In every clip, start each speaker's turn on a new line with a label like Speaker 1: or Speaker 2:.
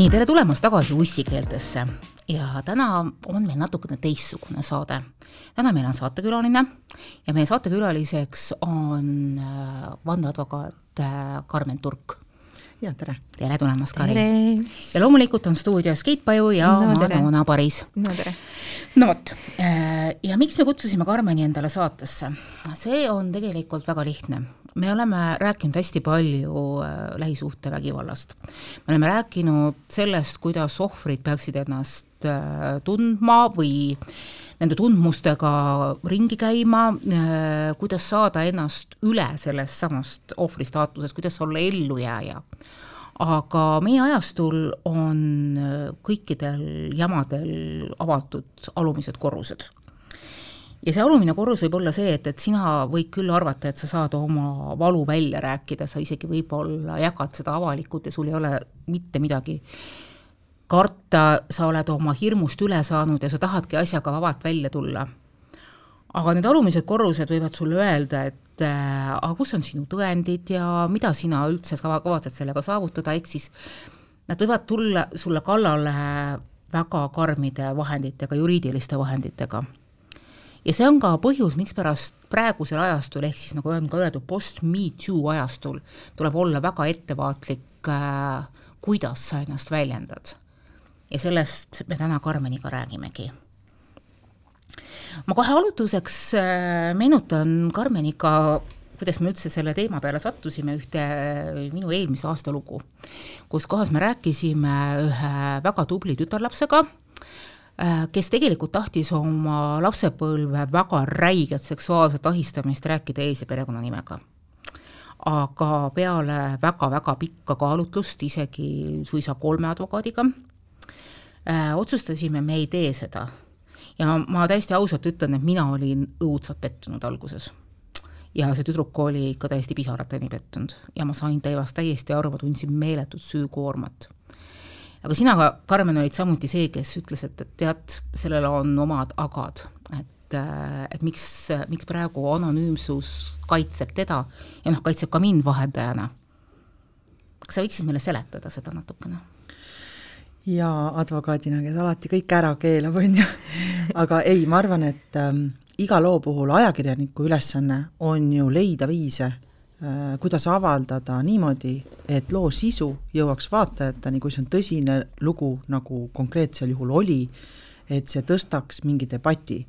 Speaker 1: nii, tere tulemast tagasi ussikeeltesse ja täna on meil natukene teistsugune saade. täna meil on saatekülaline ja meie saatekülaliseks on äh, vandeadvokaat äh, Karmen Turk.
Speaker 2: ja tere!
Speaker 1: tere tulemast, Karin! ja loomulikult on stuudios Keit Paju ja no, Manona Paris.
Speaker 2: no tere!
Speaker 1: no vot, äh, ja miks me kutsusime Karmeni endale saatesse? see on tegelikult väga lihtne me oleme rääkinud hästi palju äh, lähisuhtevägivallast. me oleme rääkinud sellest, kuidas ohvrid peaksid ennast äh, tundma või nende tundmustega ringi käima, äh, kuidas saada ennast üle sellest samast ohvri staatusest, kuidas olla ellujääja. aga meie ajastul on kõikidel jamadel avatud alumised korrused ja see alumine korrus võib olla see, et, et sina võid küll arvata, et sa saad oma valu välja rääkida, sa isegi võib-olla jagad seda avalikult ja sul ei ole mitte midagi karta, sa oled oma hirmust üle saanud ja sa tahadki asjaga vabalt välja tulla. aga need alumised korrused võivad sulle öelda, et äh, aga kus on sinu tõendid ja mida sina üldse kavatsed sellega saavutada, ehk siis nad võivad tulla sulle kallale väga karmide vahenditega, juriidiliste vahenditega ja see on ka põhjus, mikspärast praegusel ajastul, ehk siis nagu on ka öeldud, post-me too ajastul tuleb olla väga ettevaatlik äh,, kuidas sa ennast väljendad. ja sellest me täna Karmeniga räägimegi. ma kohe alustuseks äh, meenutan Karmeniga, kuidas me üldse selle teema peale sattusime, ühte minu eelmise aasta lugu, kus kohas me rääkisime ühe väga tubli tütarlapsega, kes tegelikult tahtis oma lapsepõlve väga räiget seksuaalset ahistamist rääkida ees- ja perekonnanimega. aga peale väga-väga pikka kaalutlust, isegi suisa kolme advokaadiga, äh, otsustasime, me ei tee seda. ja ma täiesti ausalt ütlen, et mina olin õudselt pettunud alguses ja see tüdruk oli ikka täiesti pisarateni pettunud ja ma sain temast täiesti aru, ma tundsin meeletut süükoormat aga sina, Karmen, olid samuti see, kes ütles, et, et tead, sellel on omad agad, et, äh, et miks, miks praegu anonüümsus kaitseb teda ja noh, kaitseb ka mind vahendajana. kas sa võiksid meile seletada seda natukene?
Speaker 2: jaa, advokaadina, kes alati kõik ära keelab, on ju, aga ei, ma arvan, et ähm, iga loo puhul ajakirjaniku ülesanne on ju leida viise kuidas avaldada niimoodi, et loo sisu jõuaks vaatajateni, kui see on tõsine lugu, nagu konkreetsel juhul oli, et see tõstaks mingi debati.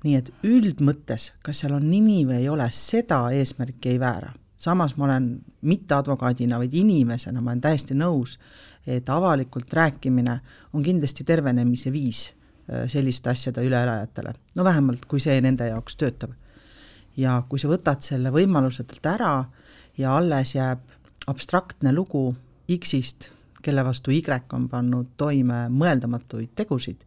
Speaker 2: nii et üldmõttes, kas seal on nimi või ei ole, seda eesmärki ei väära. samas ma olen mitte advokaadina, vaid inimesena, ma olen täiesti nõus, et avalikult rääkimine on kindlasti tervenemise viis äh, selliste asjade üleelajatele, no vähemalt kui see nende jaoks töötab ja kui sa võtad selle võimaluse talt ära ja alles jääb abstraktne lugu X-ist, kelle vastu Y on pannud toime mõeldamatuid tegusid,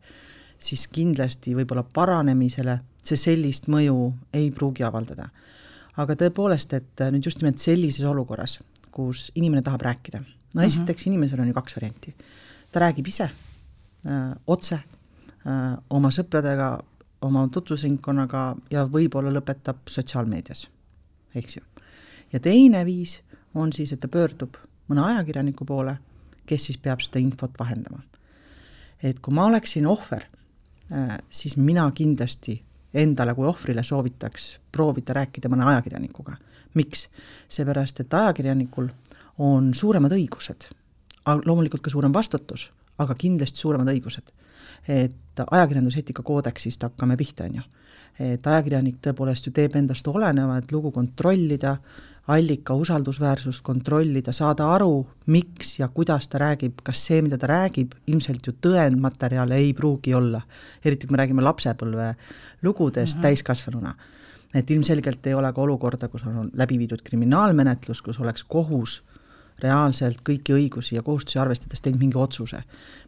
Speaker 2: siis kindlasti võib-olla paranemisele see sellist mõju ei pruugi avaldada. aga tõepoolest, et nüüd just nimelt sellises olukorras, kus inimene tahab rääkida, no mhm. -huh. esiteks inimesel on ju kaks varianti. ta räägib ise öö, otse öö, oma sõpradega oma tutvusringkonnaga ja võib-olla lõpetab sotsiaalmeedias, eks ju. ja teine viis on siis, et ta pöördub mõne ajakirjaniku poole, kes siis peab seda infot vahendama. et kui ma oleksin ohver, äh, siis mina kindlasti endale kui ohvrile soovitaks proovida rääkida mõne ajakirjanikuga. miks? seepärast, et ajakirjanikul on suuremad õigused, loomulikult ka suurem vastutus, aga kindlasti suuremad õigused et ajakirjanduseetika koodeksist hakkame pihta, on ju. et ajakirjanik tõepoolest ju teeb endast oleneva, et lugu kontrollida, allika usaldusväärsust kontrollida, saada aru, miks ja kuidas ta räägib, kas see, mida ta räägib, ilmselt ju tõendmaterjale ei pruugi olla. eriti kui me räägime lapsepõlve lugudest mm -hmm. täiskasvanuna. et ilmselgelt ei ole ka olukorda, kus on läbi viidud kriminaalmenetlus, kus oleks kohus reaalselt kõiki õigusi ja kohustusi arvestades teinud mingi otsuse.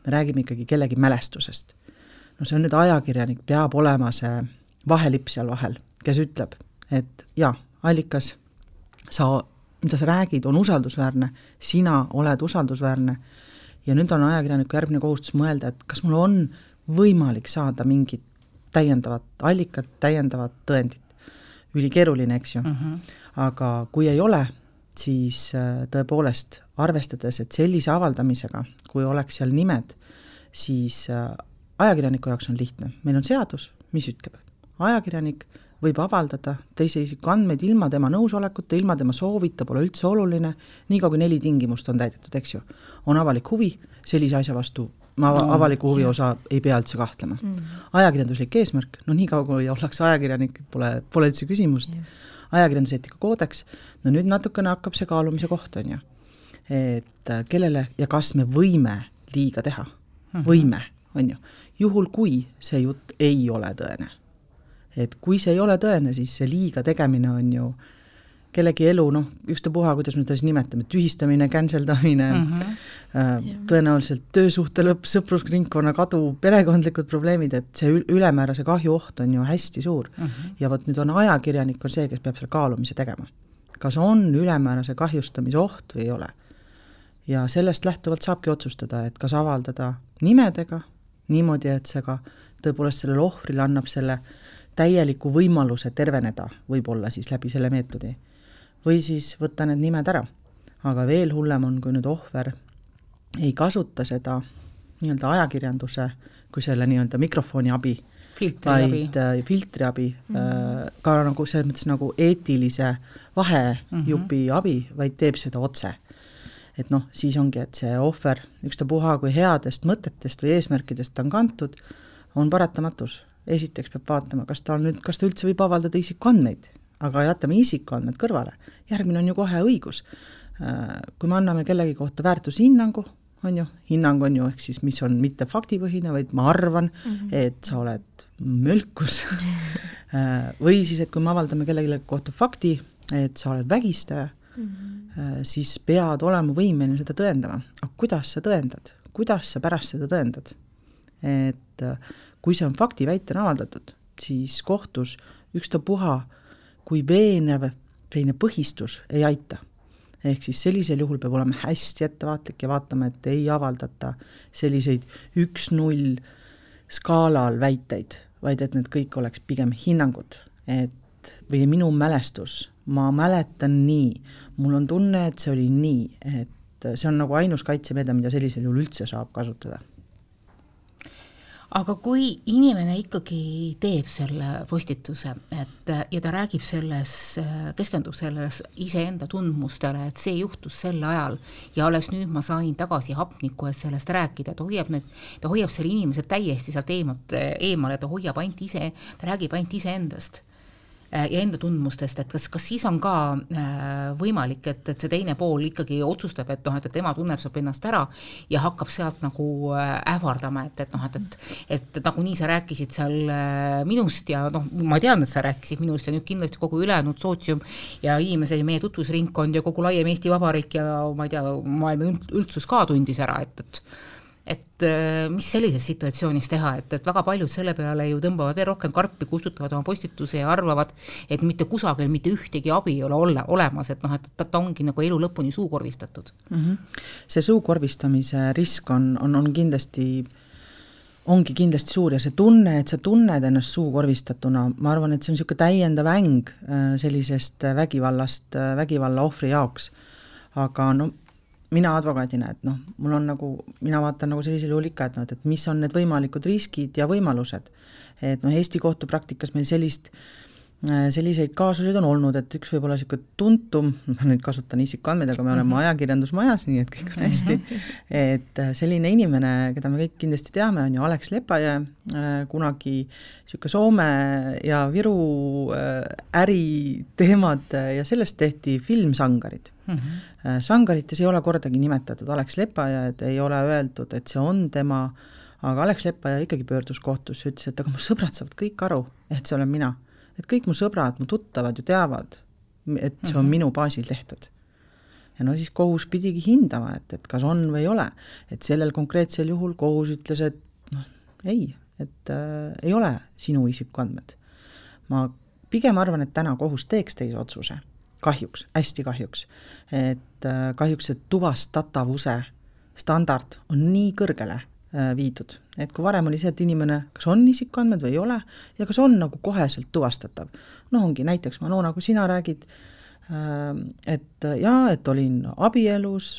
Speaker 2: me räägime ikkagi kellegi mälestusest. no see on nüüd ajakirjanik, peab olema see vahelipp seal vahel, kes ütleb, et jaa, allikas, sa, mida sa räägid, on usaldusväärne, sina oled usaldusväärne ja nüüd on ajakirjaniku järgmine kohustus mõelda, et kas mul on võimalik saada mingit täiendavat allikat, täiendavat tõendit. ülikeeruline, eks ju mm. -hmm. aga kui ei ole, siis äh, tõepoolest, arvestades, et sellise avaldamisega, kui oleks seal nimed, siis äh, ajakirjaniku jaoks on lihtne, meil on seadus, mis ütleb, ajakirjanik võib avaldada teise isiku andmeid ilma tema nõusolekuta, ilma tema soovita, pole üldse oluline, niikaua kui neli tingimust on täidetud, eks ju. on avalik huvi, sellise asja vastu ma no, avaliku huvi osa ei pea üldse kahtlema. Mm.. ajakirjanduslik eesmärk, no niikaua kui ollakse ajakirjanik, pole, pole üldse küsimust. Yeah., ajakirjanduseetika koodeks, no nüüd natukene hakkab see kaalumise koht, on ju. et äh, kellele ja kas me võime liiga teha -hmm. võime, on ju, juhul kui see jutt ei ole tõene et kui see ei ole tõene, siis see liiga tegemine on ju kellegi elu, noh, ükstapuha, kuidas me teda siis nimetame, tühistamine, canceldamine mm, -hmm. tõenäoliselt töösuhte lõpp, sõprusringkonna kadu, perekondlikud probleemid, et see ülemäärase kahju oht on ju hästi suur mm. -hmm. ja vot nüüd on ajakirjanik on see, kes peab selle kaalumise tegema. kas on ülemäärase kahjustamise oht või ei ole. ja sellest lähtuvalt saabki otsustada, et kas avaldada nimedega niimoodi, et see ka tõepoolest sellele ohvrile annab selle äh, täieliku võimaluse terveneda võib-olla siis läbi selle meetodi. Või siis võtta need nimed ära. aga veel hullem on, kui nüüd ohver ei kasuta seda nii-öelda ajakirjanduse kui selle nii-öelda mikrofoni abi, vaid äh, filtri abi mm, -hmm. ka nagu selles mõttes nagu eetilise vahejupi mm -hmm. abi, vaid teeb seda otse. et noh, siis ongi, et see ohver, ükstapuha kui headest mõtetest või eesmärkidest ta on kantud, on paratamatus esiteks peab vaatama, kas ta on nüüd, kas ta üldse võib avaldada isikuandmeid, aga jätame isikuandmed kõrvale, järgmine on ju kohe õigus. Äh, kui me anname kellegi kohta väärtushinnangu, on ju, hinnang on ju ehk siis, mis on mitte faktipõhine, vaid ma arvan mm, -hmm. et sa oled mölkus äh, või siis, et kui me avaldame kellelegi kohta fakti, et sa oled vägistaja mm, -hmm. siis pead olema võimeline seda tõendama. aga kuidas sa tõendad, kuidas sa pärast seda tõendad? et kui see on faktiväitena avaldatud, siis kohtus ükstapuha, kui veenev selline põhistus ei aita. ehk siis sellisel juhul peab olema hästi ettevaatlik ja vaatama, et ei avaldata selliseid üks-null skaalal väiteid, vaid et need kõik oleks pigem hinnangud, et või minu mälestus, ma mäletan nii, mul on tunne, et see oli nii, et see on nagu ainus kaitsemeede, mida sellisel juhul üldse saab kasutada
Speaker 1: aga kui inimene ikkagi teeb selle postituse, et ja ta räägib selles, keskendub selles iseenda tundmustele, et see juhtus sel ajal ja alles nüüd ma sain tagasi hapnikku, et sellest rääkida, ta hoiab need, ta hoiab selle inimese täiesti sealt eemalt, eemale, ta hoiab ainult ise, ta räägib ainult iseendast ja enda tundmustest, et kas, kas siis on ka äh, võimalik, et, et see teine pool ikkagi otsustab, et noh, et, et tema tunneb saab ennast ära ja hakkab sealt nagu äh, ähvardama, et, et noh, et, et et nagunii sa rääkisid seal minust ja noh, ma tean, et sa rääkisid minust ja nüüd kindlasti kogu ülejäänud sootsium ja inimesed ja meie tutvusringkond ja kogu laiem Eesti Vabariik ja ma ei tea, maailma üldsus ka tundis ära, et, et et äh, mis sellises situatsioonis teha, et, et väga paljud selle peale ju tõmbavad veel rohkem karpi, kustutavad oma postituse ja arvavad, et mitte kusagil mitte ühtegi abi ei ole ole, olemas, et noh, et ta, ta ongi nagu elu lõpuni suukorvistatud mm.
Speaker 2: -hmm. see suukorvistamise risk on, on, on kindlasti ongi kindlasti suur ja see tunne, et sa tunned ennast suukorvistatuna, ma arvan, et see on niisugune täiendav äng äh, sellisest vägivallast, äh, vägivalla ohvri jaoks. aga no mina advokaadina, et noh, mul on nagu, mina vaatan nagu sellisel juhul ikka, et noh, et, mis on need võimalikud riskid ja võimalused. et noh, Eesti kohtupraktikas meil sellist Äh, selliseid kaasuseid on olnud, et üks võib-olla niisugune tuntum, ma nüüd kasutan isikuandmeid, aga me oleme mm -hmm. ajakirjandusmajas, nii et kõik on hästi -hmm. et äh, selline inimene, keda me kõik kindlasti teame, on ju Alex Lepajõe, äh, kunagi niisugune Soome ja Viru äriteemad ja sellest tehti film Sangarid mm. -hmm. Sangarites ei ole kordagi nimetatud Alex Lepajõed, ei ole öeldud, et see on tema, aga Alex Lepajõe ikkagi pöördus kohtusse, ütles, et aga mu sõbrad saavad kõik aru, et see olen mina et kõik mu sõbrad, mu tuttavad ju teavad, et see on mm -hmm. minu baasil tehtud. ja no siis kohus pidigi hindama, et, et kas on või ei ole. et sellel konkreetsel juhul kohus ütles, et noh, ei, et äh, ei ole sinu isikuandmed. ma pigem arvan, et täna kohus teeks teise otsuse, kahjuks, hästi kahjuks, et äh, kahjuks see tuvastatavuse standard on nii kõrgele viidud. et kui varem oli see, et inimene kas on isikuandmed või ei ole ja kas on nagu koheselt tuvastatav. noh, ongi näiteks Manona, kui sina räägid et jaa, et olin abielus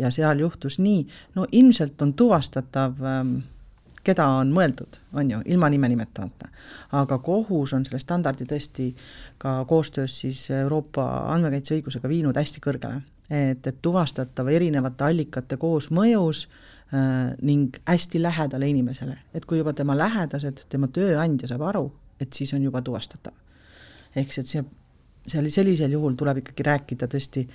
Speaker 2: ja seal juhtus nii, no ilmselt on tuvastatav ähm, keda on mõeldud, on ju, ilma nime nimetamata. aga kohus on selle standardi tõesti ka koostöös siis Euroopa andmekaitseõigusega viinud hästi kõrgele. et, et tuvastatav erinevate allikate koosmõjus äh, ning hästi lähedale inimesele, et kui juba tema lähedased, tema tööandja saab aru, et siis on juba tuvastatav. ehk siis, et see, seal sellisel juhul tuleb ikkagi rääkida tõesti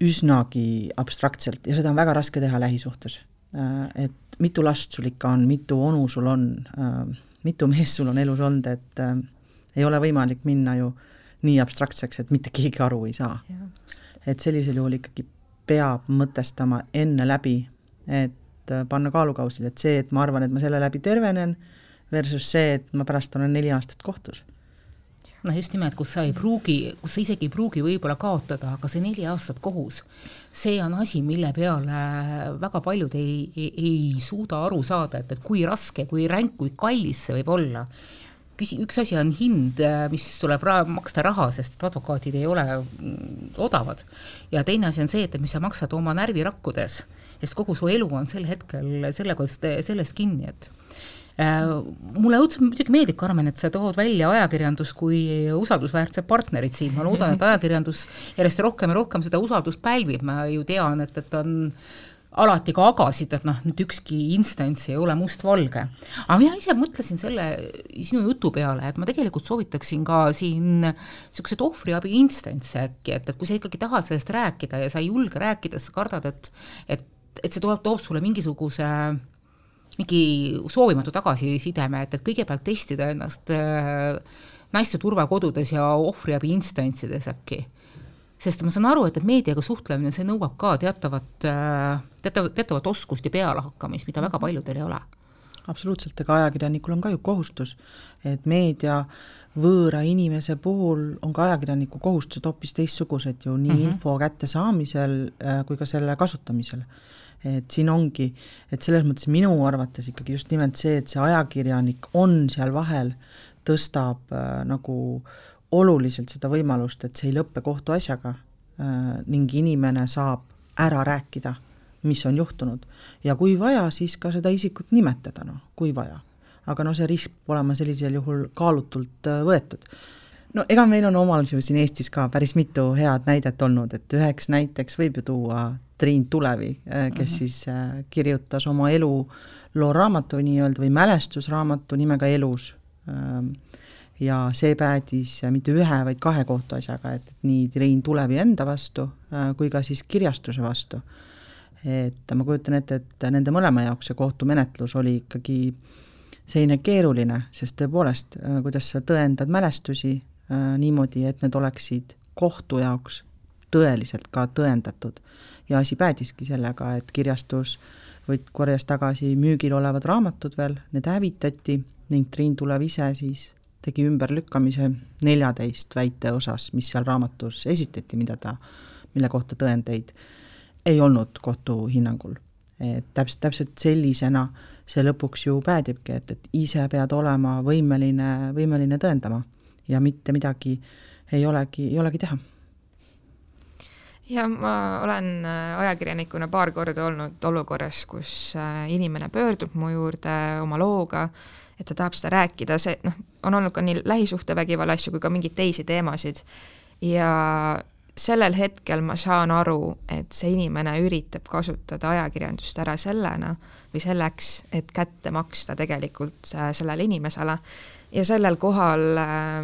Speaker 2: üsnagi abstraktselt ja seda on väga raske teha lähisuhtes Äh, et mitu last sul ikka on, mitu onu sul on, äh, mitu meest sul on elus olnud, et äh, ei ole võimalik minna ju nii abstraktseks, et mitte keegi aru ei saa. et sellisel juhul ikkagi peab mõtestama enne läbi, et panna kaalukausile, et see, et ma arvan, et ma selle läbi tervenen, versus see, et ma pärast olen neli aastat kohtus.
Speaker 1: Noh, just nimelt, kus sa ei pruugi, kus sa isegi ei pruugi võib-olla kaotada, aga see neli aastat kohus, see on asi, mille peale väga paljud ei, ei, ei suuda aru saada, et, et kui raske, kui ränk, kui kallis see võib olla. küsi-, üks asi on hind, mis tuleb ra-, maksta raha, sest advokaadid ei ole mm, odavad, ja teine asi on see, et mis sa maksad oma närvirakkudes, sest kogu su elu on sel hetkel sellega, sellest kinni, et Äh, mulle õudselt muidugi meeldib, Karmen, et sa tood välja ajakirjandus kui usaldusväärsed partnerid siin, ma loodan, et ajakirjandus järjest rohkem ja rohkem seda usaldust pälvib, ma ju tean, et, et on alati ka agasid, et noh, nüüd ükski instants ei ole mustvalge. aga mina ise mõtlesin selle sinu jutu peale, et ma tegelikult soovitaksin ka siin niisuguseid ohvriabi instantse äkki, et, et kui sa ikkagi tahad sellest rääkida ja sa ei julge rääkida, sa kardad, et et, et see toob, toob sulle mingisuguse mingi soovimatu tagasisideme, et, et kõigepealt testida ennast äh, naiste turvakodudes ja ohvriabi instantsides äkki. sest ma saan aru, et, et meediaga suhtlemine, see nõuab ka teatavat äh,, teatavat, teatavat oskust ja pealehakkamist, mida väga paljudel ei ole.
Speaker 2: absoluutselt, ega ajakirjanikul on ka ju kohustus, et meedia võõra inimese puhul on ka ajakirjaniku kohustused hoopis teistsugused ju nii mm -hmm. info kättesaamisel äh, kui ka selle kasutamisel et siin ongi, et selles mõttes minu arvates ikkagi just nimelt see, et see ajakirjanik on seal vahel, tõstab äh, nagu oluliselt seda võimalust, et see ei lõppe kohtuasjaga äh, ning inimene saab ära rääkida, mis on juhtunud. ja kui vaja, siis ka seda isikut nimetada, noh, kui vaja. aga noh, see risk peab olema sellisel juhul kaalutult äh, võetud no ega meil on omal ju siin Eestis ka päris mitu head näidet olnud, et üheks näiteks võib ju tuua Triin Tulevi, äh, kes mhm. -huh. siis äh, kirjutas oma eluloo raamatu nii-öelda või mälestusraamatu nimega Elus. Ähm, ja see päädis mitte ühe, vaid kahe kohtuasjaga, et nii Triin Tulevi enda vastu äh, kui ka siis kirjastuse vastu. et ma kujutan ette, et nende mõlema jaoks see kohtumenetlus oli ikkagi selline keeruline, sest tõepoolest, kuidas sa tõendad mälestusi äh, niimoodi, et need oleksid kohtu jaoks tõeliselt ka tõendatud. Ja asi päädiski sellega, et kirjastus võt-, korjas tagasi müügil olevad raamatud veel, need hävitati ning Triin Tulev ise siis tegi ümberlükkamise neljateist väite osas, mis seal raamatus esitati, mida ta, mille kohta tõendeid ei olnud kohtu hinnangul. et täpselt, täpselt sellisena see lõpuks ju päädibki, et, et ise pead olema võimeline, võimeline tõendama ja mitte midagi ei olegi, ei olegi teha
Speaker 3: ja ma olen äh, ajakirjanikuna paar korda olnud olukorras, kus äh, inimene pöördub mu juurde oma looga, et ta tahab seda rääkida, see noh, on olnud ka nii lähisuhtevägivalla asju kui ka mingeid teisi teemasid. Ja sellel hetkel ma saan aru, et see inimene üritab kasutada ajakirjandust ära sellena või selleks, et kätte maksta tegelikult äh, sellele inimesele. Ja sellel kohal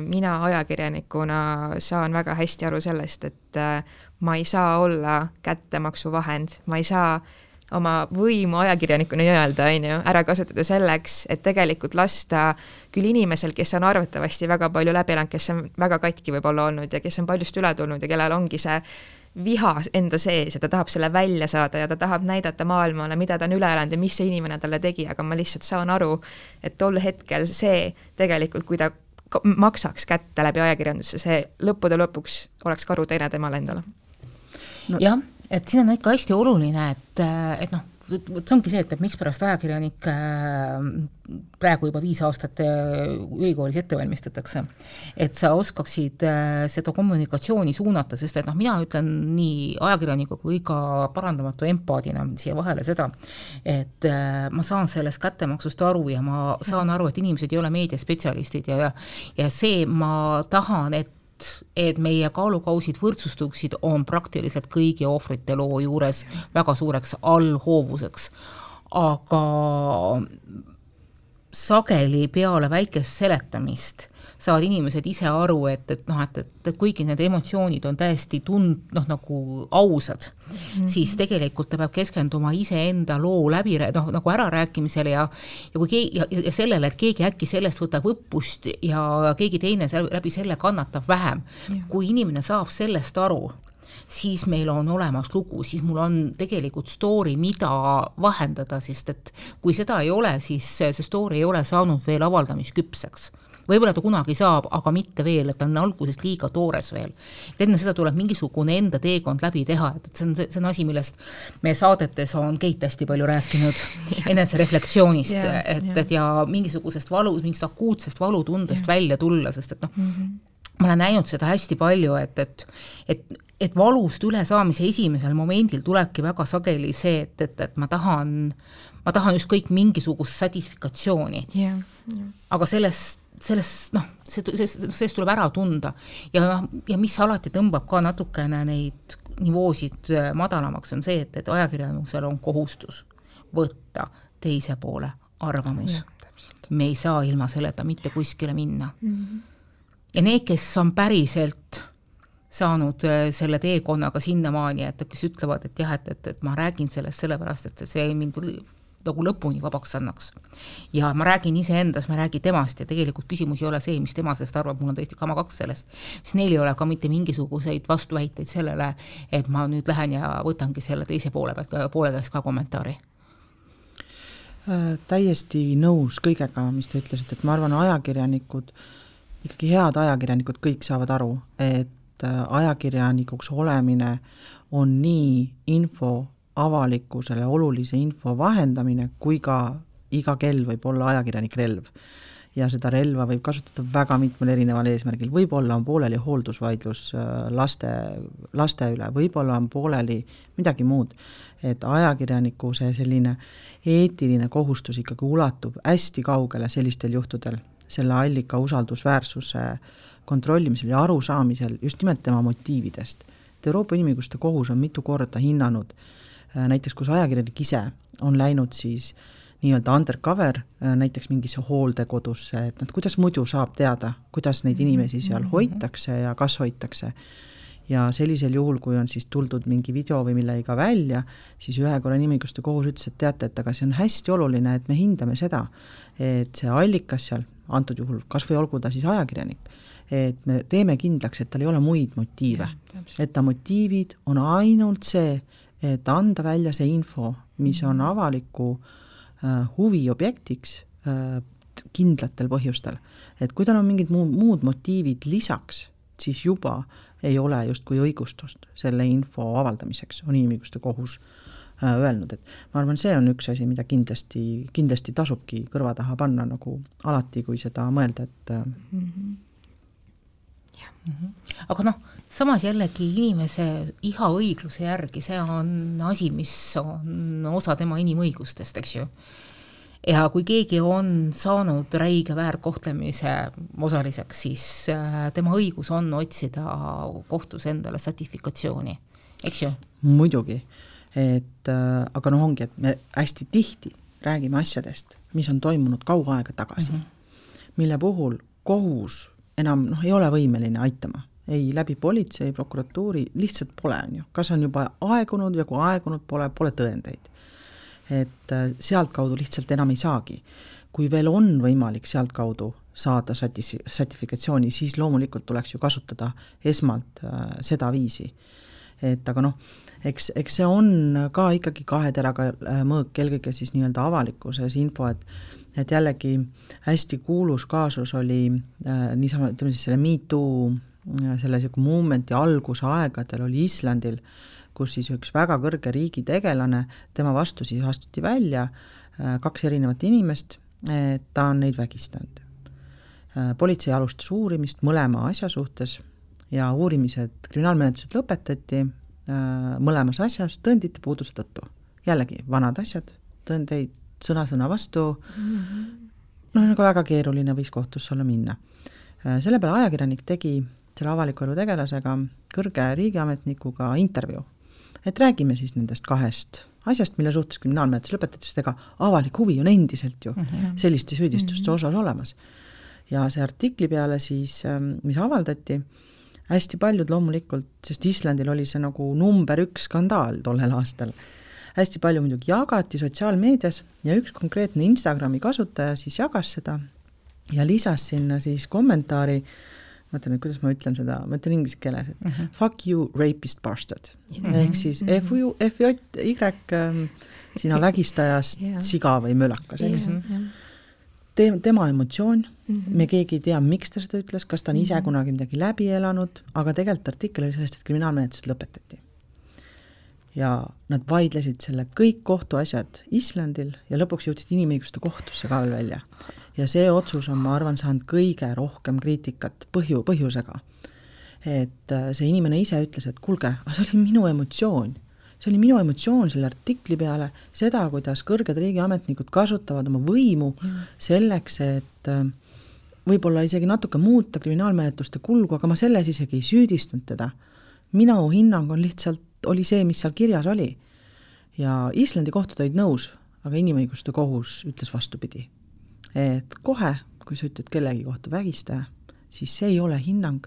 Speaker 3: mina ajakirjanikuna saan väga hästi aru sellest, et ma ei saa olla kättemaksuvahend, ma ei saa oma võimu ajakirjanikuna nii-öelda, on ju, ära kasutada selleks, et tegelikult lasta küll inimesel, kes on arvatavasti väga palju läbi elanud, kes on väga katki võib-olla olnud ja kes on paljust üle tulnud ja kellel ongi see viha enda sees ja ta tahab selle välja saada ja ta tahab näidata maailmale, mida ta on üle elanud ja mis see inimene talle tegi, aga ma lihtsalt saan aru, et tol hetkel see tegelikult, kui ta maksaks kätte läbi ajakirjanduse, see lõppude lõpuks oleks karuteene temale endale
Speaker 1: no.. jah, et siin on ikka hästi oluline, et, et noh, vot see ongi see, et, et mikspärast ajakirjanikke äh, praegu juba viis aastat äh, ülikoolis ette valmistatakse, et sa oskaksid äh, seda kommunikatsiooni suunata, sest et noh, mina ütlen nii ajakirjaniku kui ka parandamatu empaadina siia vahele seda, et ma saan sellest kättemaksust aru ja ma saan aru, et inimesed ei ole meediaspetsialistid ja ja see, ma tahan, et et meie kaalukausid võrdsustuksid, on praktiliselt kõigi ohvrite loo juures väga suureks allhoovuseks. aga sageli peale väikest seletamist saavad inimesed ise aru, et, et noh, et, et, kuigi need emotsioonid on täiesti tund-, noh nagu ausad mm, -hmm. siis tegelikult ta peab keskenduma iseenda loo läbi, noh nagu ärarääkimisele ja ja kui keegi, ja, ja sellele, et keegi äkki sellest võtab õppust ja keegi teine seal läbi selle kannatab vähem. kui inimene saab sellest aru, siis meil on olemas lugu, siis mul on tegelikult story, mida vahendada, sest et kui seda ei ole, siis see story ei ole saanud veel avaldamisküpseks võib-olla ta kunagi saab, aga mitte veel, et ta on alguses liiga toores veel. et enne seda tuleb mingisugune enda teekond läbi teha, et, et see on, see on asi, millest meie saadetes on Keit hästi palju rääkinud, enesereflektsioonist yeah,, et yeah., et ja mingisugusest valu, mingist akuutsest valutundest yeah. välja tulla, sest et noh mm, -hmm. ma olen näinud seda hästi palju, et, et, et et valust ülesaamise esimesel momendil tulebki väga sageli see, et, et, et ma tahan, ma tahan ükskõik mingisugust satisfikatsiooni yeah,. Yeah. aga sellest sellest noh, see, see, sellest tuleb ära tunda ja noh, ja mis alati tõmbab ka natukene neid nivoosid äh, madalamaks, on see, et, et ajakirjandusel on kohustus võtta teise poole arvamus. me ei saa ilma selleta mitte kuskile minna mm. -hmm. ja need, kes on päriselt saanud äh, selle teekonnaga sinnamaani, et kes ütlevad, et jah, et, et, et ma räägin sellest sellepärast, et see mind nagu lõpuni vabaks annaks. ja ma räägin iseendas, ma ei räägi temast ja tegelikult küsimus ei ole see, mis tema sellest arvab, mul on tõesti kama kaks sellest, siis neil ei ole ka mitte mingisuguseid vastuväiteid sellele, et ma nüüd lähen ja võtangi selle teise poole pealt, poole käest ka kommentaari
Speaker 2: äh, täiesti nõus kõigega, mis te ütlesite, et ma arvan, ajakirjanikud, ikkagi head ajakirjanikud kõik saavad aru, et äh, ajakirjanikuks olemine on nii info avalikkusele olulise info vahendamine, kui ka iga kell võib olla ajakirjanik relv. ja seda relva võib kasutada väga mitmel erineval eesmärgil, võib-olla on pooleli hooldusvaidlus äh, laste, laste üle, võib-olla on pooleli midagi muud. et ajakirjaniku see selline eetiline kohustus ikkagi ulatub hästi kaugele sellistel juhtudel, selle allika usaldusväärsuse kontrollimisel ja arusaamisel just nimelt tema motiividest. et Euroopa Inimõiguste Kohus on mitu korda hinnanud äh, näiteks kus ajakirjanik ise on läinud siis nii-öelda undercover äh, näiteks mingisse hooldekodusse, et noh, kuidas muidu saab teada, kuidas neid inimesi seal mhm. hoitakse ja kas hoitakse. ja sellisel juhul, kui on siis tuldud mingi video või millegagi välja, siis ühe korra inimõiguste kohus ütles, et teate, et aga see on hästi oluline, et me hindame seda, et see allikas seal, antud juhul kas või olgu ta siis ajakirjanik, et me teeme kindlaks, et tal ei ole muid motiive, et ta motiivid on ainult see, et anda välja see info, mis on avaliku äh, huvi objektiks äh, kindlatel põhjustel. et kui tal on mingid muud, muud motiivid lisaks, siis juba ei ole justkui õigustust selle info avaldamiseks, on inimõiguste kohus äh, öelnud, et ma arvan, see on üks asi, mida kindlasti, kindlasti tasubki kõrva taha panna nagu alati, kui seda mõelda, et
Speaker 1: mm. -hmm. Aga noh, samas jällegi inimese iha õigluse järgi, see on asi, mis on osa tema inimõigustest, eks ju. ja kui keegi on saanud räige väärkohtlemise osaliseks, siis äh, tema õigus on otsida kohtus endale sertifikatsiooni, eks ju?
Speaker 2: muidugi, et äh, aga noh, ongi, et me hästi tihti räägime asjadest, mis on toimunud kaua aega tagasi mm, -hmm. mille puhul kohus enam noh, ei ole võimeline aitama, ei läbi politsei, prokuratuuri, lihtsalt pole, on ju, kas on juba aegunud ja kui aegunud pole, pole tõendeid. et äh, sealtkaudu lihtsalt enam ei saagi. kui veel on võimalik sealtkaudu saada sati-, sertifikatsiooni, siis loomulikult tuleks ju kasutada esmalt äh, seda viisi. et aga noh, eks, eks see on ka ikkagi kahe teraga äh, mõõk, eelkõige siis nii-öelda avalikkuses info, et et jällegi hästi kuulus kaasus oli äh, niisama, ütleme siis selle Me Too äh, selle niisugune movement'i algusaegadel oli Islandil, kus siis üks väga kõrge riigitegelane, tema vastu siis astuti välja äh, kaks erinevat inimest, et ta on neid vägistanud. Äh, politsei alustas uurimist mõlema asja suhtes ja uurimised, kriminaalmenetlused lõpetati mõlemas asjas tõendite puuduse tõttu. jällegi, vanad asjad, tõendeid sõna-sõna vastu mm, -hmm. noh, nagu väga keeruline võis kohtusse olla minna. selle peale ajakirjanik tegi selle avaliku elu tegelasega, kõrge riigiametnikuga intervjuu. et räägime siis nendest kahest asjast, mille suhtes kriminaalmenetlus lõpetati, sest ega avalik huvi on endiselt ju mm -hmm. selliste süüdistuste mm -hmm. osas olemas. ja see artikli peale siis, ähm, mis avaldati, hästi paljud loomulikult, sest Islandil oli see nagu number üks skandaal tollel aastal, hästi palju muidugi jagati sotsiaalmeedias ja üks konkreetne Instagrami kasutaja siis jagas seda ja lisas sinna siis kommentaari mõtlen, et kuidas ma ütlen seda, ma ütlen inglise keeles, et mm -hmm. fuck you rapist bastard mm. -hmm. ehk siis mm -hmm. F U, F J Y ähm, sina vägistajast yeah. siga või mölakas, eks yeah,. Yeah. Te-, tema emotsioon mm, -hmm. me keegi ei tea, miks ta seda ütles, kas ta on ise mm -hmm. kunagi midagi läbi elanud, aga tegelikult artikkel oli sellest, et kriminaalmenetlused lõpetati. Ja nad vaidlesid selle kõik kohtuasjad Islandil ja lõpuks jõudsid inimõiguste kohtusse ka veel välja ja see otsus on, ma arvan, saanud kõige rohkem kriitikat põhju, põhjusega. et äh, see inimene ise ütles, et kuulge, aga see oli minu emotsioon. see oli minu emotsioon selle artikli peale, seda, kuidas kõrged riigiametnikud kasutavad oma võimu selleks, et äh, võib-olla isegi natuke muuta kriminaalmenetluste kulgu, aga ma selles isegi ei süüdistanud teda. minu hinnang on lihtsalt, oli see, mis seal kirjas oli. ja Islandi kohtud olid nõus, aga inimõiguste kohus ütles vastupidi et kohe, kui sa ütled kellegi kohta vägistaja, siis see ei ole hinnang.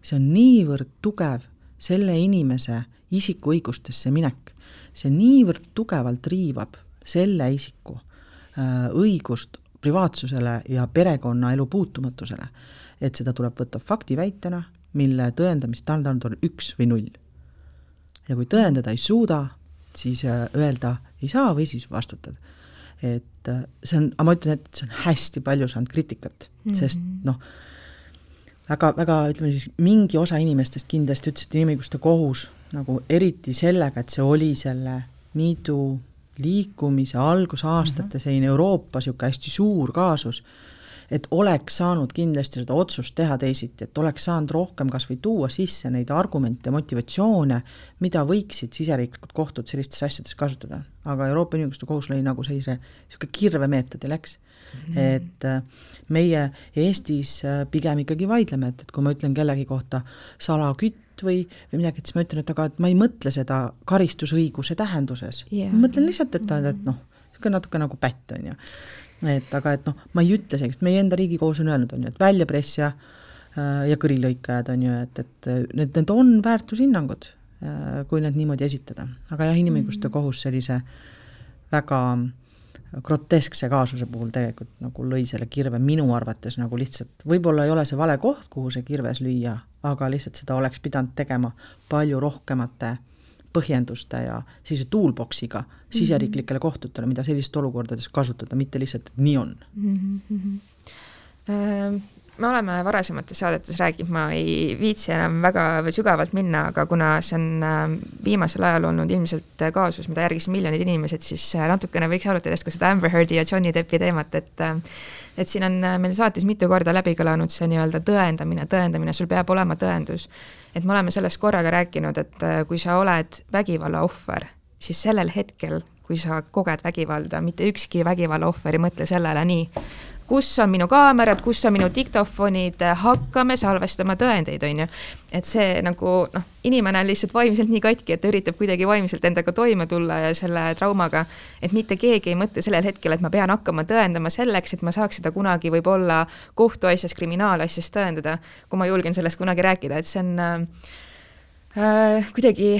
Speaker 2: see on niivõrd tugev selle inimese isikuõigustesse minek, see niivõrd tugevalt riivab selle isiku äh, õigust privaatsusele ja perekonnaelu puutumatusele, et seda tuleb võtta faktiväitena, mille tõendamisstandard on üks või null. Ja kui tõendada ei suuda, siis äh, öelda ei saa või siis vastutad et äh, see on, aga ma ütlen, et see on hästi palju saanud kriitikat mm, -hmm. sest noh, väga, väga ütleme siis, mingi osa inimestest kindlasti ütles, et inimõiguste kohus nagu eriti sellega, et see oli selle MeToo liikumise algusaastate mm -hmm. selline Euroopa niisugune hästi suur kaasus, et oleks saanud kindlasti seda otsust teha teisiti, et oleks saanud rohkem kas või tuua sisse neid argumente, motivatsioone, mida võiksid siseriiklikud kohtud sellistes asjades kasutada. aga Euroopa Inimõiguste Kohus lõi nagu sellise, niisugune kirvemeetodi läks mm. -hmm. et äh, meie Eestis äh, pigem ikkagi vaidleme, et, et kui ma ütlen kellegi kohta salakütt või, või midagi, et siis ma ütlen, et aga et ma ei mõtle seda karistusõiguse tähenduses yeah.. ma mõtlen lihtsalt, et ta on, et noh, niisugune natuke nagu pätt, on ju et aga et noh, ma ei ütle sellist, meie enda riigikohus on öelnud, on ju, et väljapressija äh, ja kõrilõikajad on ju, et, et need, need on väärtushinnangud, äh, kui need niimoodi esitada. aga jah, inimõiguste mm kohus sellise väga groteskse kaasuse puhul tegelikult nagu lõi selle kirve minu arvates nagu lihtsalt, võib-olla ei ole see vale koht, kuhu see kirves lüüa, aga lihtsalt seda oleks pidanud tegema palju rohkemate põhjenduste ja sellise toolbox'iga siseriiklikele mhm. kohtutele, mida sellistes olukordades kasutada, mitte lihtsalt, et nii on mm.
Speaker 3: -hmm. Me oleme varasemates saadetes rääkinud, ma ei viitsi enam väga sügavalt minna, aga kuna see on ähm, viimasel ajal olnud ilmselt kaasus, mida järgisid miljonid inimesed, siis äh, natukene võiks arutada ka seda Amber Heardi ja Johnny Deppi teemat, et äh, et siin on äh, meil saates mitu korda läbi kõlanud see nii-öelda tõendamine, tõendamine, sul peab olema tõendus. et me oleme sellest korraga rääkinud, et kui sa oled vägivalla ohver, siis sellel hetkel, kui sa koged vägivalda, mitte ükski vägivalla ohver ei mõtle sellele nii, kus on minu kaamerad, kus on minu diktofonid, hakkame salvestama tõendeid, on ju. et see nagu noh, inimene on lihtsalt vaimselt nii katki, et ta üritab kuidagi vaimselt endaga toime tulla ja selle traumaga, et mitte keegi ei mõtle sellel hetkel, et ma pean hakkama tõendama selleks, et ma saaks seda kunagi võib-olla kohtuasjas, kriminaalasjas tõendada, kui ma julgen sellest kunagi rääkida, et see on äh, kuidagi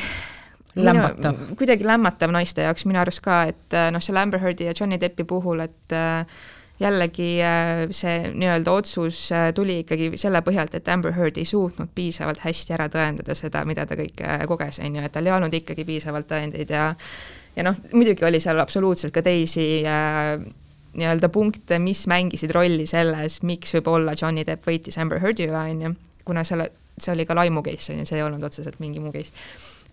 Speaker 1: lämmatav.
Speaker 3: kuidagi lämmatav naiste jaoks minu arust ka, et noh, selle Amber Heardi ja Johnny Deppi puhul, et äh, jällegi äh, see nii-öelda otsus äh, tuli ikkagi selle põhjalt, et Amber Heard ei suutnud piisavalt hästi ära tõendada seda, mida ta kõike äh, koges, on ju, et tal ei olnud ikkagi piisavalt tõendeid ja ja noh, muidugi oli seal absoluutselt ka teisi äh, nii-öelda punkte, mis mängisid rolli selles, miks võib-olla Johnny Depp võitis Amber Heardi üle, on ju, kuna selle, see oli ka laimu case, on ju, see ei olnud otseselt mingi muu case.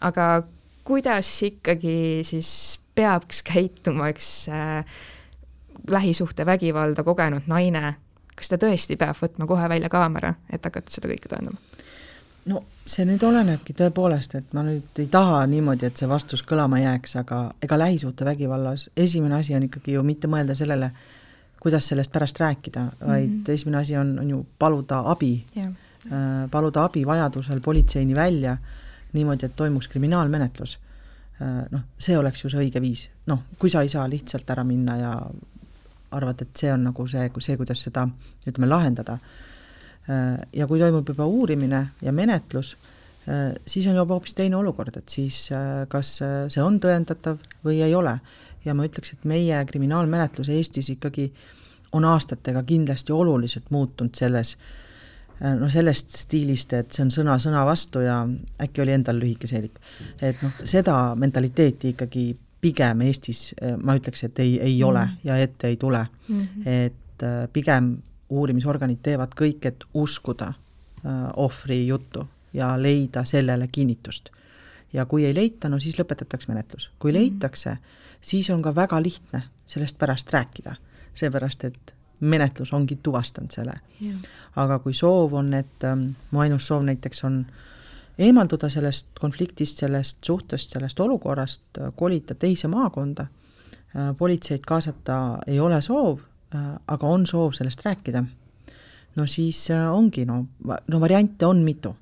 Speaker 3: aga kuidas ikkagi siis peaks käituma üks äh, lähisuhtevägivalda kogenud naine, kas ta tõesti peab võtma kohe välja kaamera, et hakata seda kõike tõendama?
Speaker 2: no see nüüd olenebki tõepoolest, et ma nüüd ei taha niimoodi, et see vastus kõlama jääks, aga ega lähisuhtevägivallas esimene asi on ikkagi ju mitte mõelda sellele, kuidas sellest pärast rääkida, vaid mm -hmm. esimene asi on, on ju paluda abi yeah., äh, paluda abi vajadusel politseini välja, niimoodi, et toimuks kriminaalmenetlus. Äh, noh, see oleks ju see õige viis, noh, kui sa ei saa lihtsalt ära minna ja arvad, et see on nagu see, see, kuidas seda ütleme, lahendada Äh, ja kui toimub juba uurimine ja menetlus, äh, siis on juba hoopis teine olukord, et siis äh, kas see on tõendatav või ei ole. ja ma ütleks, et meie kriminaalmenetlus Eestis ikkagi on aastatega kindlasti oluliselt muutunud selles, noh sellest stiilist, et see on sõna sõna vastu ja äkki oli endal lühike seelik. et noh, seda mentaliteeti ikkagi pigem Eestis ma ütleks, et ei, ei ole mm ja ette ei tule mm. -hmm. et pigem uurimisorganid teevad kõik, et uskuda äh, ohvri juttu ja leida sellele kinnitust. ja kui ei leita, no siis lõpetatakse menetlus. kui mhm. leitakse, siis on ka väga lihtne sellest pärast rääkida, seepärast et menetlus ongi tuvastanud selle. aga kui soov on, et ähm, mu ainus soov näiteks on eemalduda sellest konfliktist, sellest suhtest, sellest olukorrast, kolida teise maakonda, äh, politseid kaasata ei ole soov, Äh, aga on soov sellest rääkida, no siis äh, ongi, no, no variante on mitu.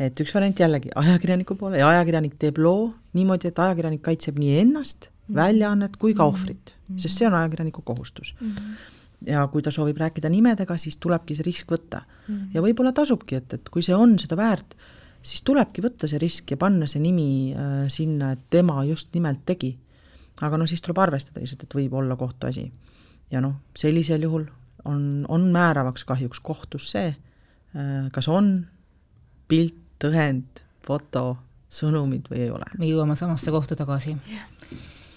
Speaker 2: et üks variant jällegi ajakirjaniku poole ja ajakirjanik teeb loo niimoodi, et ajakirjanik kaitseb nii ennast -hmm. väljaannet kui ka mhm. ohvrit -hmm. sest see on ajakirjaniku kohustus mm. -hmm ja kui ta soovib rääkida nimedega, siis tulebki see risk võtta mm. -hmm. ja võib-olla tasubki, et, et kui see on seda väärt, siis tulebki võtta see risk ja panna see nimi äh, sinna, et tema just nimelt tegi. aga no siis tuleb arvestada lihtsalt, et võib olla kohtuasi ja noh, sellisel juhul on, on määravaks kahjuks kohtus see, äh, kas on pilt, tõend, foto, sõnumid või ei ole.
Speaker 1: me jõuame samasse kohta tagasi yeah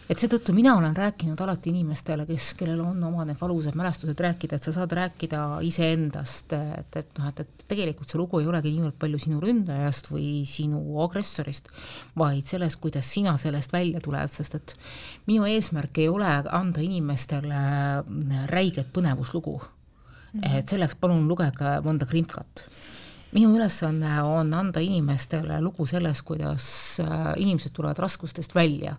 Speaker 1: et seetõttu mina olen rääkinud alati inimestele, kes, kellel on omad need valusad mälestused rääkida, et sa saad rääkida iseendast, et, et noh, et, et tegelikult see lugu ei olegi niivõrd palju sinu ründajast või sinu agressorist, vaid sellest, kuidas sina sellest välja tuled, sest et minu eesmärk ei ole anda inimestele räiget põnevuslugu. -hmm. et selleks palun lugege mõnda krimkat minu ülesanne on anda inimestele lugu sellest, kuidas äh, inimesed tulevad raskustest välja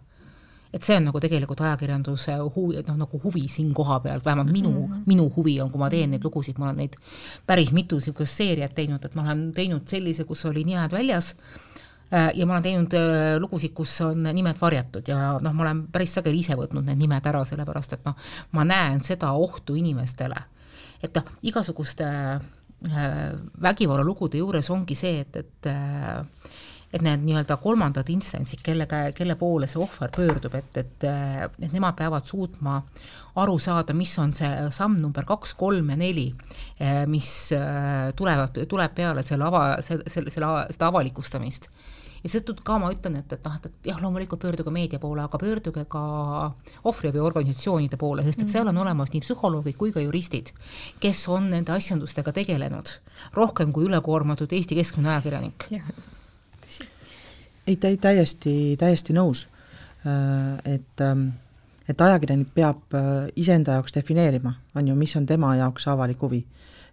Speaker 1: et see on nagu tegelikult ajakirjanduse huvi, noh nagu huvi siin koha peal, vähemalt minu mm, -hmm. minu huvi on, kui ma teen neid lugusid, ma olen neid päris mitu niisugust seeriat teinud, et ma olen teinud sellise, kus oli nimed väljas äh, ja ma olen teinud äh, lugusid, kus on nimed varjatud ja noh, ma olen päris sageli ise võtnud need nimed ära, sellepärast et noh, ma näen seda ohtu inimestele. et noh, igasuguste äh, vägivallalugude juures ongi see, et, et et need nii-öelda kolmandad instantsid, kelle, kelle poole see ohver pöördub, et, et, et nemad peavad suutma aru saada, mis on see samm number kaks, kolm ja neli, mis tulevad, tuleb peale selle ava, selle, selle, selle, seda avalikustamist. Ja seetõttu ka ma ütlen, et, et noh, et, et jah, loomulikult pöörduge meedia poole, aga pöörduge ka ohvriabiorganisatsioonide poole, sest et seal on olemas nii psühholoogid kui ka juristid, kes on nende asjandustega tegelenud. Rohkem kui ülekoormatud Eesti keskmine ajakirjanik
Speaker 2: ei, tä-, täiesti, täiesti nõus. Äh, et, ähm, et ajakirjanik peab äh, iseenda jaoks defineerima, on ju, mis on tema jaoks avalik huvi.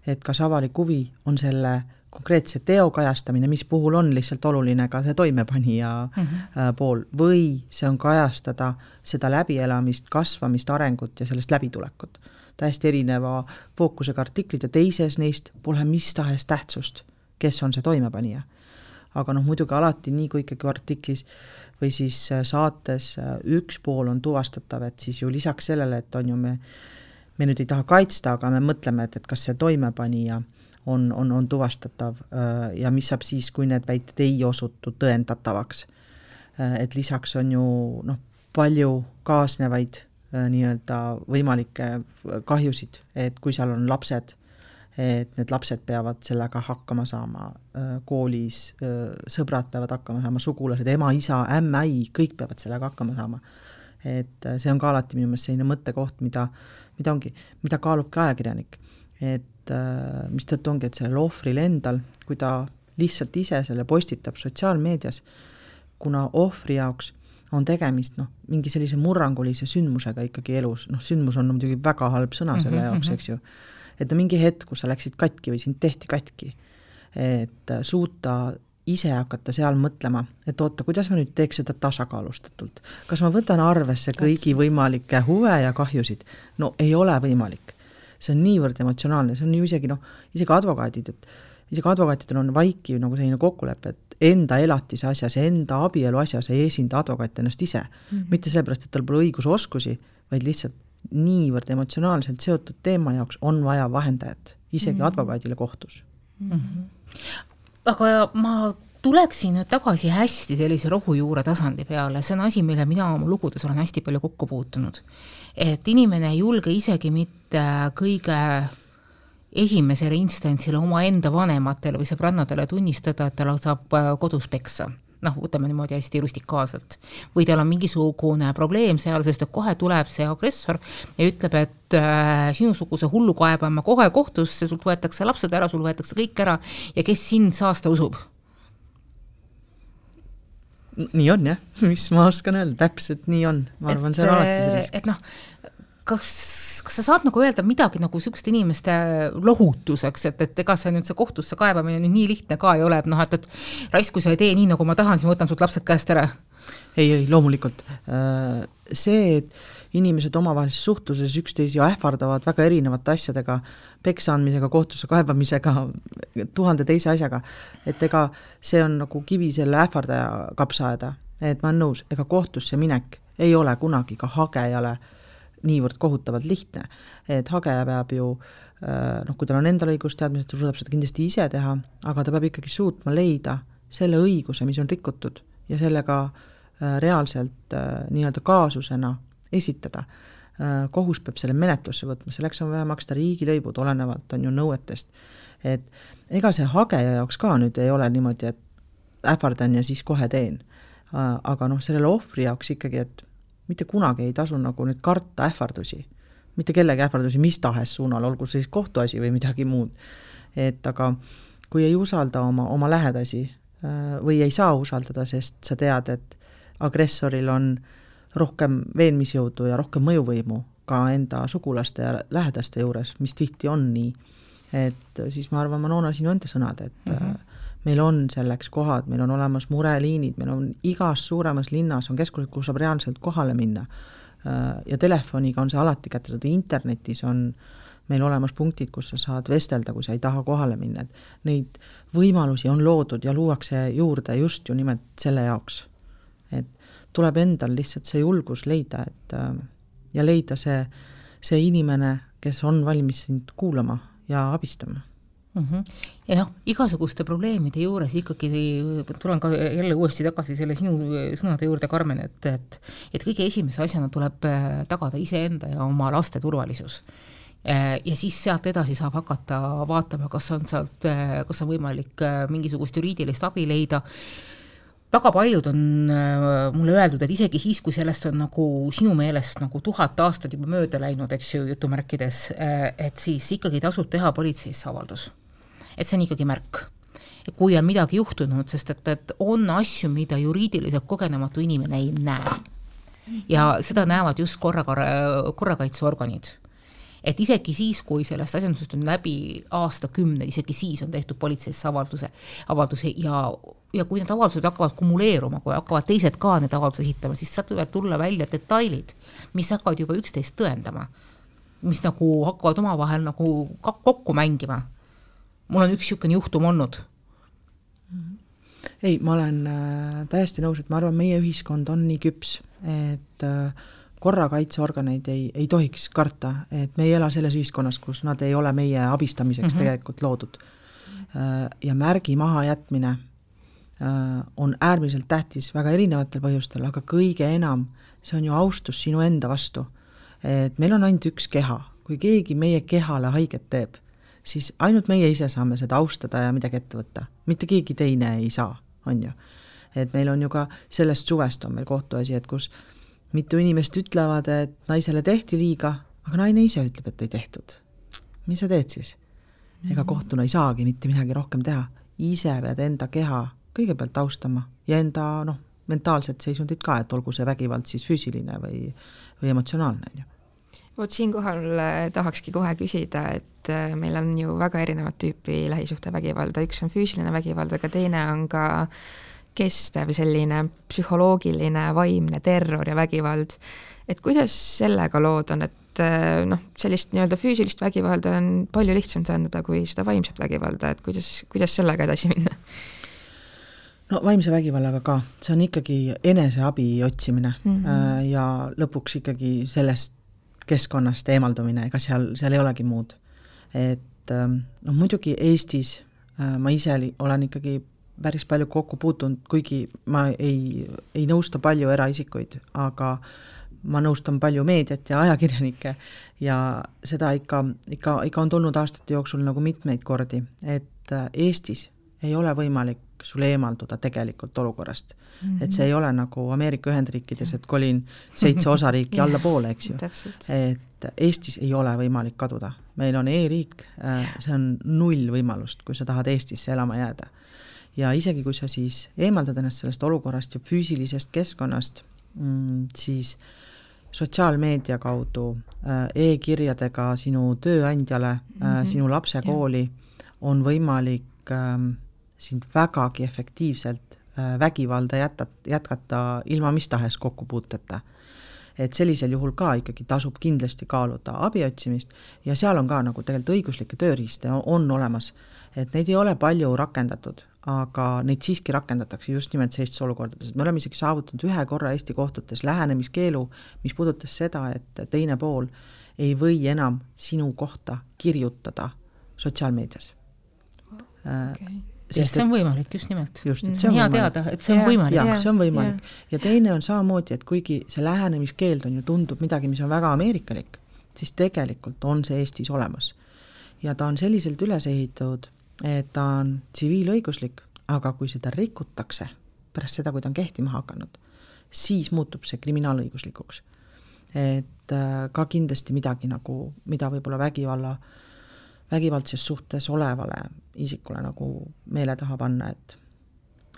Speaker 2: et kas avalik huvi on selle konkreetse teo kajastamine, mis puhul on lihtsalt oluline ka see toimepanija mm -hmm. pool, või see on kajastada seda läbielamist, kasvamist, arengut ja sellest läbitulekut. täiesti erineva fookusega artiklid ja teises neist pole mis tahes tähtsust, kes on see toimepanija aga noh, muidugi alati nii, kui ikkagi artiklis või siis äh, saates äh, üks pool on tuvastatav, et siis ju lisaks sellele, et on ju me, me nüüd ei taha kaitsta, aga me mõtleme, et, et kas see toimepanija on, on, on tuvastatav äh, ja mis saab siis, kui need väited ei osutu tõendatavaks. et lisaks on ju noh, palju kaasnevaid nii-öelda võimalikke kahjusid, et kui seal on lapsed et need lapsed peavad sellega hakkama saama, koolis sõbrad peavad hakkama saama, sugulased, ema, isa, ämm-äi, kõik peavad sellega hakkama saama. et see on ka alati minu meelest selline mõttekoht, mida, mida ongi, mida kaalubki ajakirjanik. et mistõttu ongi, et sellel ohvril endal, kui ta lihtsalt ise selle postitab sotsiaalmeedias, kuna ohvri jaoks on tegemist noh, mingi sellise murrangulise sündmusega ikkagi elus, noh sündmus on muidugi väga halb sõna selle -hmm. jaoks, eks ju, et no mingi hetk, kus sa läksid katki või sind tehti katki, et suuta ise hakata seal mõtlema, et oota, kuidas ma nüüd teeks seda tasakaalustatult. kas ma võtan arvesse kõigi võimalikke huve ja kahjusid? no ei ole võimalik. see on niivõrd emotsionaalne, see on ju isegi noh, isegi advokaadid, et isegi advokaatidel on vaikiv nagu selline kokkulepe, et enda elatise asjas, enda abielu asjas ei esinda advokaat ennast ise mm. -hmm. mitte sellepärast, et tal pole õigusoskusi, vaid lihtsalt niivõrd emotsionaalselt seotud teema jaoks on vaja vahendajat, isegi mm -hmm. advokaadile kohtus mm.
Speaker 1: -hmm. aga ma tuleksin nüüd tagasi hästi sellise rohujuure tasandi peale, see on asi, mille mina oma lugudes olen hästi palju kokku puutunud. et inimene ei julge isegi mitte kõige esimesele instantsile omaenda vanematele või sõbrannadele tunnistada, et tal saab kodus peksa noh, võtame niimoodi hästi rustikaalselt. või tal on mingisugune probleem seal, sest et kohe tuleb see agressor ja ütleb, et äh, sinusuguse hullu kaebame kohe kohtusse, sult võetakse lapsed ära, sul võetakse kõik ära ja kes sind saasta usub?
Speaker 2: nii on jah, mis ma oskan öelda, täpselt nii on, ma arvan, see on alati
Speaker 1: äh, sellist. et noh, kas, kas sa saad nagu öelda midagi nagu niisuguste inimeste lohutuseks, et, et ega see nüüd see kohtusse kaebamine nüüd nii lihtne ka ei ole, et noh, et, et raisk, kui sa ei tee nii, nagu ma tahan, siis ma võtan sult lapsed käest ära.
Speaker 2: ei, ei loomulikult. Äh, see, et inimesed omavahelises suhtluses üksteisi ähvardavad väga erinevate asjadega, peksa andmisega, kohtusse kaebamisega, tuhande teise asjaga, et ega see on nagu kivi selle ähvardaja kapsaaeda, et ma olen nõus, ega kohtusse minek ei ole kunagi ka hagejale äh, niivõrd kohutavalt lihtne, et hageja peab ju äh, noh, kui tal on endal õigusteadmised, ta suudab seda kindlasti ise teha, aga ta peab ikkagi suutma leida selle õiguse, mis on rikutud ja sellega äh, reaalselt äh, nii-öelda kaasusena esitada. kohus peab selle menetlusse võtma, selleks on vaja maksta riigilõivud, olenevalt on ju nõuetest. et ega see hageja jaoks ka nüüd ei ole niimoodi, et ähvardan ja siis kohe teen. aga noh, sellele ohvri jaoks ikkagi, et mitte kunagi ei tasu nagu nüüd karta ähvardusi, mitte kellegi ähvardusi mis tahes suunal, olgu see siis kohtuasi või midagi muud. et aga kui ei usalda oma, oma lähedasi äh, või ei saa usaldada, sest sa tead, et agressoril on rohkem veenmisjõudu ja rohkem mõjuvõimu ka enda sugulaste ja lähedaste juures, mis tihti on nii, et siis ma arvan, Manona, sinu enda sõnad, et mm -hmm meil on selleks kohad, meil on olemas mureliinid, meil on igas suuremas linnas on keskused, kuhu saab reaalselt kohale minna. Äh, ja telefoniga on see alati kättesaadav, internetis on meil olemas punktid, kus sa saad vestelda, kui sa ei taha kohale minna, et neid võimalusi on loodud ja luuakse juurde just ju nimelt selle jaoks. et tuleb endal lihtsalt see julgus leida, et äh, ja leida see, see inimene, kes on valmis sind kuulama ja abistama
Speaker 1: mm. -hmm. ja noh, igasuguste probleemide juures ikkagi tulen ka jälle uuesti tagasi selle sinu sõnade juurde, Karmen, et, et et kõige esimese asjana tuleb äh, tagada iseenda ja oma laste turvalisus äh, ja siis sealt edasi saab hakata vaatama, kas on sealt, kas on võimalik mingisugust juriidilist abi leida, väga paljud on mulle öeldud, et isegi siis, kui sellest on nagu sinu meelest nagu tuhat aastat juba mööda läinud, eks ju, jutumärkides, et siis ikkagi tasub teha politseisse avaldus et see on ikkagi märk. kui on midagi juhtunud, sest et, et on asju, mida juriidiliselt kogenematu inimene ei näe. ja seda näevad just korra, korrakaitseorganid et isegi siis, kui sellest asjandusest on läbi aastakümneid, isegi siis on tehtud politseisse avalduse, avaldusi ja, ja kui need avaldused hakkavad kumuleeruma, kui hakkavad teised ka need avaldusi esitama, siis sealt võivad tulla välja detailid, mis hakkavad juba üksteist tõendama. mis nagu hakkavad omavahel nagu kokku mängima mul on üks niisugune juhtum olnud.
Speaker 2: ei, ma olen äh, täiesti nõus, et ma arvan, meie ühiskond on nii küps, et äh, korrakaitseorganeid ei, ei tohiks karta, et me ei ela selles ühiskonnas, kus nad ei ole meie abistamiseks mm -hmm. tegelikult loodud äh,. ja märgi mahajätmine äh, on äärmiselt tähtis väga erinevatel põhjustel, aga kõige enam see on ju austus sinu enda vastu. et meil on ainult üks keha, kui keegi meie kehale haiget teeb, siis ainult meie ise saame seda austada ja midagi ette võtta, mitte keegi teine ei saa, on ju. et meil on ju ka sellest suvest on meil kohtuasi, et kus mitu inimest ütlevad, et naisele tehti liiga, aga naine ise ütleb, et ei tehtud. mis sa teed siis? ega mhm. kohtuna ei saagi mitte midagi rohkem teha, ise pead enda keha kõigepealt austama ja enda noh, mentaalset seisundit ka, et olgu see vägivald siis füüsiline või, või emotsionaalne, on ju
Speaker 3: vot siinkohal äh, tahakski kohe küsida, et äh, meil on ju väga erinevat tüüpi lähisuhtevägivalda, üks on füüsiline vägivald, aga teine on ka kestev selline psühholoogiline, vaimne terror ja vägivald. et kuidas sellega lood on, et äh, noh, sellist nii-öelda füüsilist vägivalda on palju lihtsam tõendada kui seda vaimset vägivalda, et kuidas, kuidas sellega edasi minna?
Speaker 2: no vaimse vägivallaga ka, see on ikkagi eneseabi otsimine mm -hmm. ja lõpuks ikkagi sellest keskkonnast eemaldumine, ega seal, seal ei olegi muud. et noh, muidugi Eestis äh, ma ise olen ikkagi päris palju kokku puutunud, kuigi ma ei, ei nõusta palju eraisikuid, aga ma nõustan palju meediat ja ajakirjanikke ja seda ikka, ikka, ikka on tulnud aastate jooksul nagu mitmeid kordi, et äh, Eestis ei ole võimalik sul eemalduda tegelikult olukorrast mm. -hmm. et see ei ole nagu Ameerika Ühendriikides, et kolin seitse osariiki allapoole, eks ju. et Eestis ei ole võimalik kaduda, meil on e-riik, äh, see on null võimalust, kui sa tahad Eestisse elama jääda. ja isegi, kui sa siis eemaldad ennast sellest olukorrast ja füüsilisest keskkonnast, mm, siis sotsiaalmeedia kaudu e, e-kirjadega sinu tööandjale mm, -hmm. sinu lapse kooli on võimalik ähm, sind vägagi efektiivselt äh, vägivalda jätta, jätkata ilma mis tahes kokkupuuteta. et sellisel juhul ka ikkagi tasub kindlasti kaaluda abi otsimist ja seal on ka nagu tegelikult õiguslikke tööriiste on, on olemas, et neid ei ole palju rakendatud, aga neid siiski rakendatakse just nimelt sellistes olukordades, et me oleme isegi saavutanud ühe korra Eesti kohtutes lähenemiskeelu, mis puudutas seda, et teine pool ei või enam sinu kohta kirjutada sotsiaalmeedias.
Speaker 1: Okay sest see on võimalik, just nimelt.
Speaker 2: just,
Speaker 1: et see on hea võimalik. teada, et see on võimalik.
Speaker 2: jah, see on võimalik ja teine on samamoodi, et kuigi see lähenemiskeeld on ju, tundub midagi, mis on väga ameerikalik, siis tegelikult on see Eestis olemas. ja ta on selliselt üles ehitatud, et ta on tsiviilõiguslik, aga kui seda rikutakse pärast seda, kui ta on kehtima hakanud, siis muutub see kriminaalõiguslikuks. et äh, ka kindlasti midagi nagu, mida võib-olla vägivalla vägivaldses suhtes olevale isikule nagu meele taha panna, et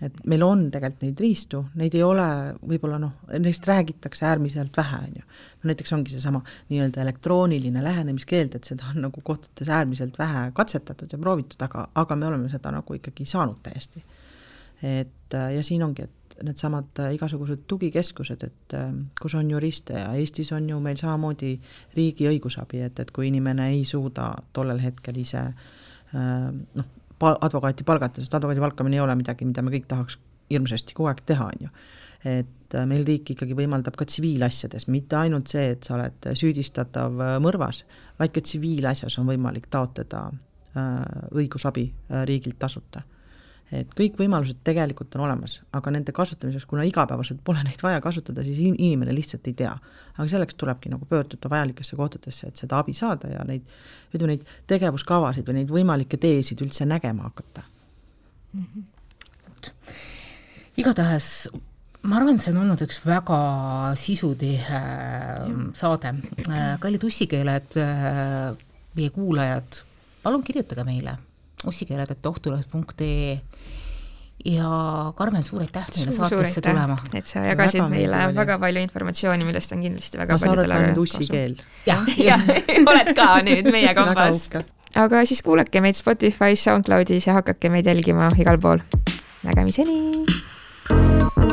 Speaker 2: et meil on tegelikult neid riistu, neid ei ole võib-olla noh, neist räägitakse äärmiselt vähe, on ju. no näiteks ongi seesama nii-öelda elektrooniline lähenemiskeeld, et seda on nagu kohtutes äärmiselt vähe katsetatud ja proovitud, aga, aga me oleme seda nagu ikkagi saanud täiesti. et ja siin ongi, et needsamad igasugused tugikeskused, et kus on juriste ja Eestis on ju meil samamoodi riigi õigusabi, et, et kui inimene ei suuda tollel hetkel ise äh, noh, advokaati palgata, sest advokaadi palkamine ei ole midagi, mida me kõik tahaks hirmsasti kogu aeg teha, on ju. et meil riik ikkagi võimaldab ka tsiviilasjades, mitte ainult see, et sa oled süüdistatav mõrvas, vaid ka tsiviilasjas on võimalik taotleda õigusabi riigilt tasuta et kõik võimalused tegelikult on olemas, aga nende kasutamiseks, kuna igapäevaselt pole neid vaja kasutada, siis inimene lihtsalt ei tea. aga selleks tulebki nagu pöörduda vajalikesse kohtadesse, et seda abi saada ja neid, ütleme neid tegevuskavasid või neid võimalikke teesid üldse nägema hakata mm.
Speaker 1: -hmm. igatahes ma arvan, et see on olnud üks väga sisutihe äh, saade. Äh, kallid ussikeeled, äh, meie kuulajad, palun kirjutage meile ussikeeled.ohtuleht.ee ja Karmen, suur aitäh teile saatesse tulema!
Speaker 3: et sa jagasid väga meile väga, väga palju informatsiooni, millest on kindlasti väga
Speaker 2: ma saan aru, et ma olen nüüd ussikeel.
Speaker 3: jah, jah, oled ka nüüd meie kambas. aga siis kuulake meid Spotify's, SoundCloudis ja hakake meid jälgima igal pool. nägemiseni!